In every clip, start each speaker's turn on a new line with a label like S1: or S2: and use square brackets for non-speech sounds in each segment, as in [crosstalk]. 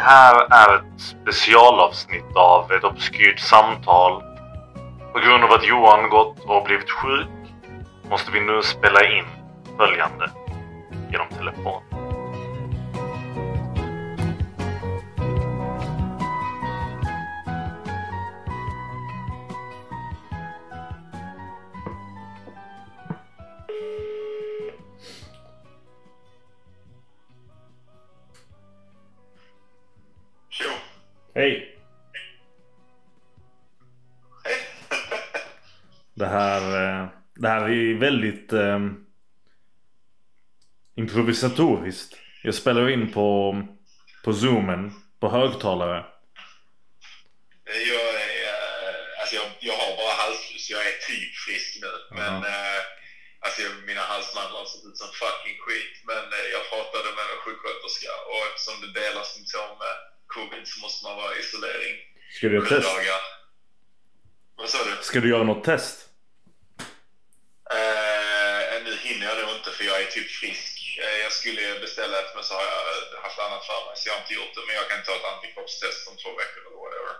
S1: Det här är ett specialavsnitt av ett obskyrt samtal. På grund av att Johan gått och blivit sjuk måste vi nu spela in följande genom telefon.
S2: Det här, eh, det här är väldigt eh, improvisatoriskt. Jag spelar in på, på zoomen på högtalare.
S3: Jag, är, eh, alltså jag, jag har bara halsfluss, jag är typ frisk nu. Men eh, alltså jag, mina halsmandlar har sett ut som fucking skit. Men eh, jag pratade med en sjuksköterska och eftersom det delar symptom med covid så måste man vara i isolering
S2: Ska du göra
S3: sju
S2: test?
S3: dagar.
S2: Ska du göra något test?
S3: Eh, nu hinner jag nog inte för jag är typ frisk. Eh, jag skulle beställa ett men så har jag haft annat för mig så jag har inte gjort det. Men jag kan ta ett antikroppstest om två veckor eller whatever.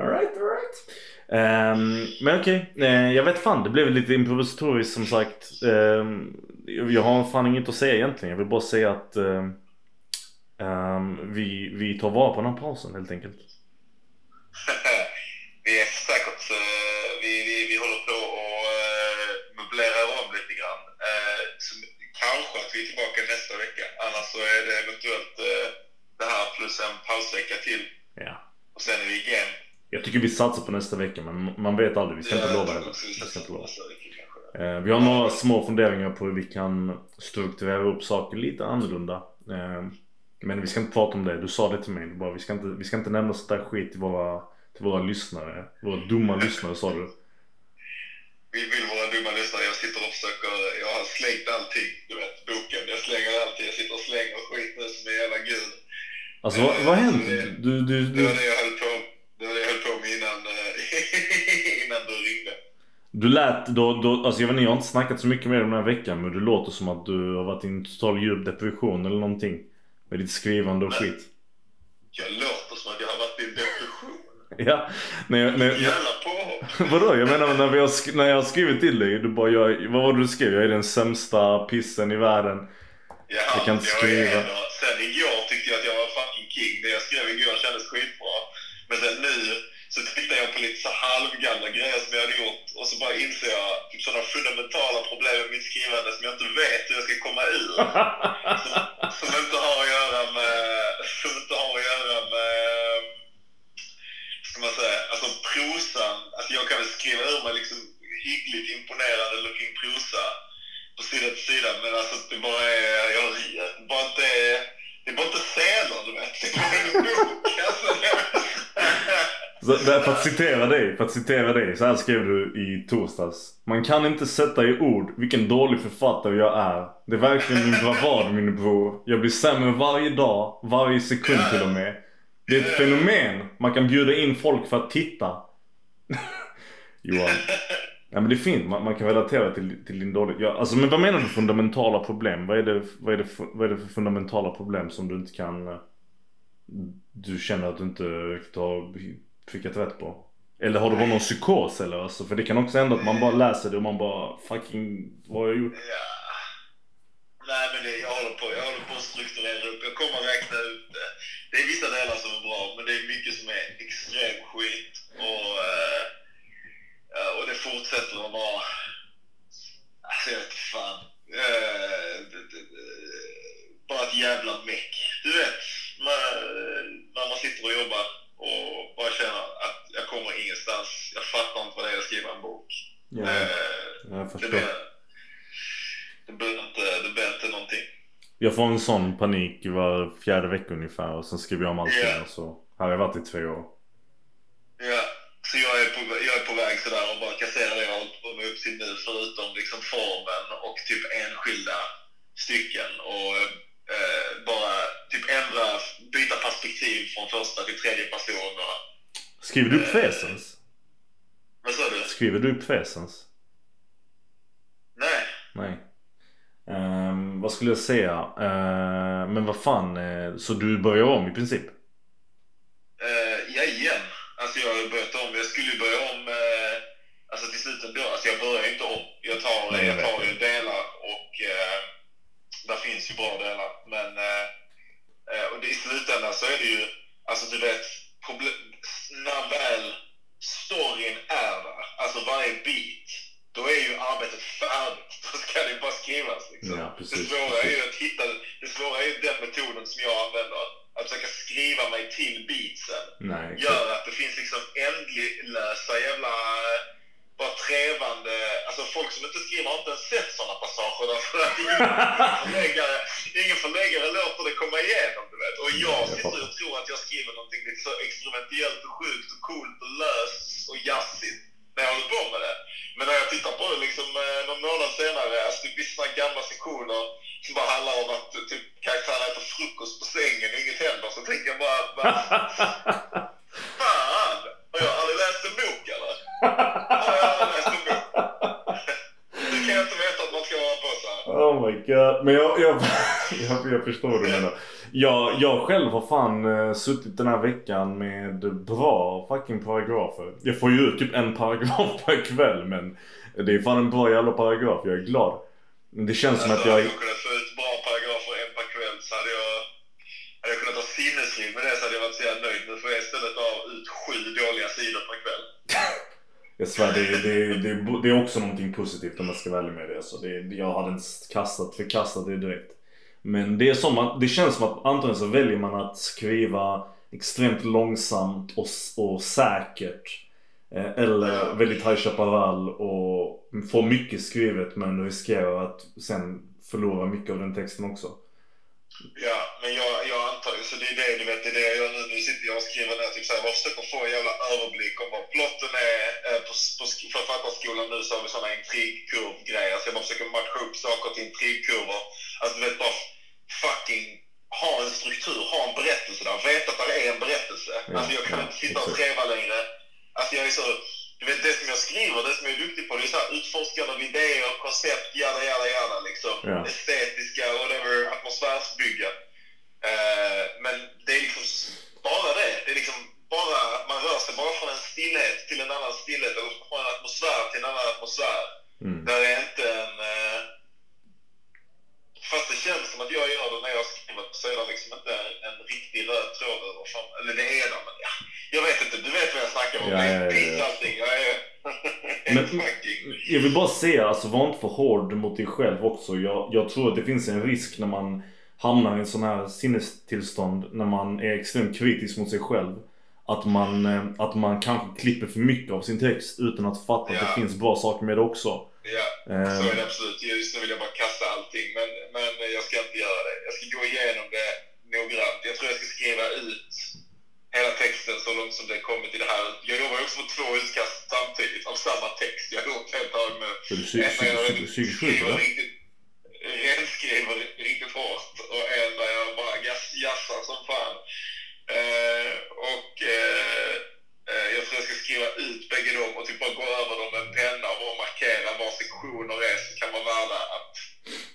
S2: Alright, alright. Um, men okej, Eh, jag vet fan det blev lite improvisatoriskt som sagt. Ehm, jag har fan inget att säga egentligen. Jag vill bara säga att ehm, ehm, vi, vi tar vara på den här pausen helt enkelt. [laughs] tycker vi satsar på nästa vecka men man vet aldrig. Vi ska inte lova heller.
S3: vi
S2: Jag ska inte lova. Eh, vi har några små funderingar på hur vi kan strukturera upp saker lite annorlunda. Eh, men vi ska inte prata om det. Du sa det till mig. Du bara, vi, ska inte, vi ska inte nämna sånt där skit till våra, till våra lyssnare. Våra dumma lyssnare sa du.
S3: Vi vill vara dumma lyssnare. Jag sitter och försöker, jag har slängt allting. Du vet, boken. Jag slänger allting. Jag sitter och slänger skit nu som en jävla gud.
S2: Alltså vad, vad har hänt? Du, du,
S3: Det
S2: du,
S3: var det jag höll på, det var det jag höll på med innan, eh, innan du ringde.
S2: Du lät då, då, alltså jag vet inte, jag har inte snackat så mycket med dig den här veckan men du låter som att du har varit i en total djup depression eller någonting. Med ditt skrivande och skit.
S3: Jag låter som att jag har varit i en depression. [laughs]
S2: Ja, när jag, när,
S3: Jävla påhopp. [laughs]
S2: Vadå? Jag menar när, vi har, när jag har skrivit till dig, du bara jag, vad var det du skrev? Jag är den sämsta pissen i världen.
S3: Jaha,
S2: Jag kan inte skriva.
S3: ändå- Sen igår tyckte jag att jag var fucking king. Det jag skrev igår kändes skitbra. Men sen nu så tittar jag på lite så halvgamla grejer som jag hade gjort och så bara inser jag typ sådana fundamentala problem med mitt skrivande som jag inte vet hur jag ska komma ur. [laughs] som, som inte har att göra med, som inte har att göra med, ska man säga, alltså prosan. Alltså jag kan väl skriva ur mig liksom hyggligt imponerande looking prosa på sida till sida men alltså det bara är, jag, bara inte, det är bara inte scener du vet. Det är bara en bok. Alltså,
S2: Så, där, för att citera dig, för att citera dig. Så här skrev du i torsdags. Man kan inte sätta i ord vilken dålig författare jag är. Det är verkligen min bravad min bror. Jag blir sämre varje dag, varje sekund till och med. Det är ett fenomen. Man kan bjuda in folk för att titta. [laughs] Johan. Ja men det är fint, man, man kan relatera till, till din dåliga... Ja, alltså, men vad menar du fundamentala problem? Vad är, det, vad, är det för, vad är det för fundamentala problem som du inte kan... Du känner att du inte riktigt har prickat rätt på? Eller har du bara någon psykos eller? Alltså, för det kan också hända att man bara läser det och man bara fucking... Vad har jag gjort?
S3: ja. Nej men det, jag, håller på, jag håller på att strukturera upp. Jag kommer att räkna ut det. Det är vissa delar som är bra men det är mycket som är extrem skit. Och, eh, och det fortsätter att vara... Alltså jag vet fan. Eh, det, det, det, bara ett jävla meck. Du vet, man, när man sitter och jobbar och bara känner att jag kommer ingenstans. Jag fattar inte vad det är att skriva en bok.
S2: Ja,
S3: Eh,
S2: jag
S3: det
S2: förstår.
S3: blir, det blir inte, det blir inte någonting.
S2: Jag får en sån panik var fjärde vecka ungefär och sen skriver jag om allting och så här har jag varit i två år.
S3: Ja, så jag är på, jag är på väg sådär och bara kassera det jag hållit på med upp till nu förutom liksom formen och typ enskilda stycken och eh, bara typ ändra, byta perspektiv från första till tredje person och...
S2: Skriver du upp Fesens?
S3: Vad sa du?
S2: Skriver du upp Fesens?
S3: Nej.
S2: Nej vad skulle jag säga? Eh, men vad fan, eh, så du börjar om i princip?
S3: Eh, ja, igen. Alltså jag har börjat om. Jag skulle
S2: börja om eh, alltså till slut ändå. Alltså jag börjar inte om.
S3: Jag tar,
S2: Nej, jag tar
S3: ju delar och eh, där finns ju bra delar. Men eh, eh, och i slutändan så är det ju, alltså du vet gör att det finns liksom ändlösa jävla bara trevande, alltså folk som inte skriver har inte ens sett sådana passager därför att ingen förläggare, ingen förläggare låter det komma igenom du vet. Och jag sitter och tror att jag skriver någonting lite så experimentellt och sjukt och coolt och löst och jazzigt när jag håller på med det. Men när jag tittar på det liksom eh, någon månad senare, alltså typ vissa gamla sektioner som bara handlar om att eh, typ karaktären äter frukost på sängen och inget händer så tänker jag bara, bara [laughs] fan! Har jag aldrig läst en bok eller? Har jag aldrig läst en bok? Det kan jag inte veta att man ska vara på så här.
S2: Oh my god. Men jag, jag, [laughs] jag, jag förstår vad du menar. Jag, jag själv har fan eh, suttit den här veckan med bra fucking paragrafer. Jag får ju ut typ en paragraf per kväll men det är fan en bra jävla paragraf. Jag är glad. Det känns som att jag...
S3: Om jag kunde få ut bra paragrafer en per kväll så hade jag, hade jag kunnat ha sinnesliv med det så hade jag varit så jävla nöjd. Nu får jag istället ha ut sju dåliga sidor per kväll.
S2: Jag svär, det, det, det, det är också någonting positivt om jag ska vara ärlig med det. Så det jag hade inte kastat, förkastat det direkt. Men det är som att, det känns som att antingen så väljer man att skriva extremt långsamt och, och säkert. Eh, eller väldigt High Chaparral och får mycket skrivet men riskerar att sen förlora mycket av den texten också.
S3: Ja, men jag, alltså det är det du vet, det är det jag gör nu. Nu sitter jag och skriver ner typ såhär, jag försöker få en jävla överblick om vad plotten är. Eh, på, på sk- författarskolan nu så har vi sådana intrigkurvgrejer, så jag bara försöker matcha upp saker till intrigkurvor. Alltså du vet, bara fucking ha en struktur, ha en berättelse där. Veta att det är en berättelse.
S2: Ja,
S3: alltså jag kan
S2: ja,
S3: inte sitta och
S2: exakt.
S3: treva längre. Alltså jag är så, du vet det som jag skriver, det som jag är duktig på, det är så här utforskande av idéer, koncept, jada jada jada liksom.
S2: Ja.
S3: Estetiska, whatever, atmosfärsbygge. Eh, men det är liksom bara det. Det är liksom bara, man rör sig bara från en stillhet till en annan stillhet, eller från en atmosfär till en annan atmosfär.
S2: Mm.
S3: Där är inte en... Eh, fast det känns som att jag gör det när jag skriver så är det liksom inte en, en riktig röd tråd över fram. Eller det är det, men ja, jag vet inte. Du vet vad jag snackar om.
S2: Ja,
S3: det är
S2: ja, ja,
S3: piss
S2: ja.
S3: allting. Jag är
S2: men-. Jag vill bara säga, alltså var inte för hård mot dig själv också. Jag, jag tror att det finns en risk när man hamnar i en sån här sinnestillstånd när man är extremt kritisk mot sig själv. Att man, eh, att man kanske klipper för mycket av sin text utan att fatta att det
S3: Ja.
S2: finns bra saker med det också.
S3: Ja,
S2: Eh,
S3: så är det absolut. Just nu vill jag bara kasta allting, men, men jag ska inte göra
S2: 27 eller? Ren
S3: skriver riktigt hårt och en där jag bara jassar som fan. Eh, och eh, eh, jag tror jag ska skriva ut bägge dem och typ bara gå över dem med en penna och bara markera var sektioner är så kan vara värda att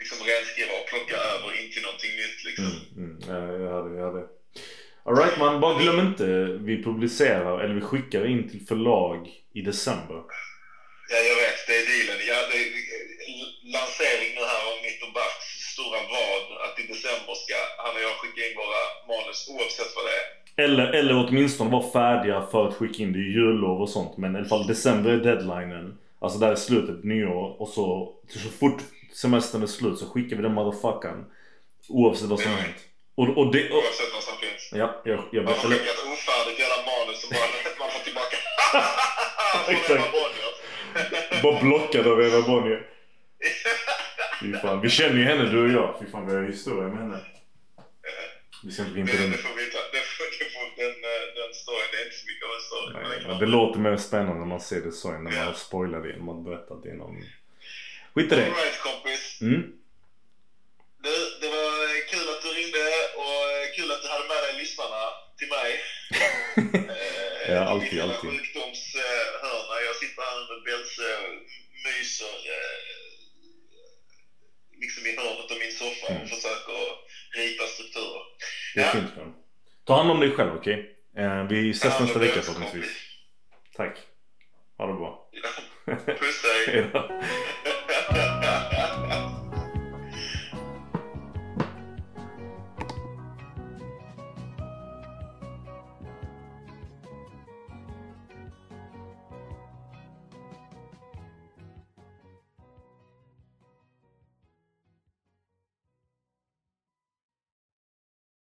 S3: liksom renskriva och plocka över in till någonting nytt liksom.
S2: Mm, mm. Ja, jag hörde, jag hörde. Alright man, bara glöm inte vi publicerar eller vi skickar in till förlag i december.
S3: Ja, jag vet. Det är dealen. Ja, det är eh, lansering nu här av mitt och Bachs stora vad. Att i december ska han och jag skicka in våra manus oavsett vad det är.
S2: Eller, eller åtminstone vara färdiga för att skicka in det i jullov och sånt. Men i alla fall december är deadlinen. Alltså där är slutet, nyår. Och så, så fort semestern är slut så skickar vi den motherfuckern. Oavsett vad som har hänt. Och, och det... Och,
S3: Oavsett vad som finns.
S2: ja, jag, jag
S3: Man får skicka ett ofärdigt jävla manus som bara man får tillbaka. [laughs] [laughs] Från
S2: Exakt. Bara blockad av Eva Bonnier. Fy fan. Vi känner ju henne du och jag. Fy fan vi har historia med henne. Vi ska inte gå in på den.
S3: det får vi ta. Det får, det får, den, eh, den storyn, det är inte så mycket av en story.
S2: Nej, men det låter mer spännande när man ser det så än när man har spoilat det genom att berätta att det någon... Skit i det.
S3: Alright kompis.
S2: Mm.
S3: Du, det var kul att du ringde och kul att du hade med dig lyssnarna till mig. [laughs] Eh,
S2: Ja, alltid, alltid.
S3: sjukdomshörna. Jag sitter här med Belse och myser eh, liksom i hörnet av min soffa och
S2: Mm.
S3: försöker rita strukturer.
S2: Det är
S3: Ja.
S2: fint man. Ta hand om dig själv okej? Eh, vi ses nästa vecka förhoppningsvis. Tack. Ha det bra.
S3: Ja. Puss.
S2: Hejdå. [laughs]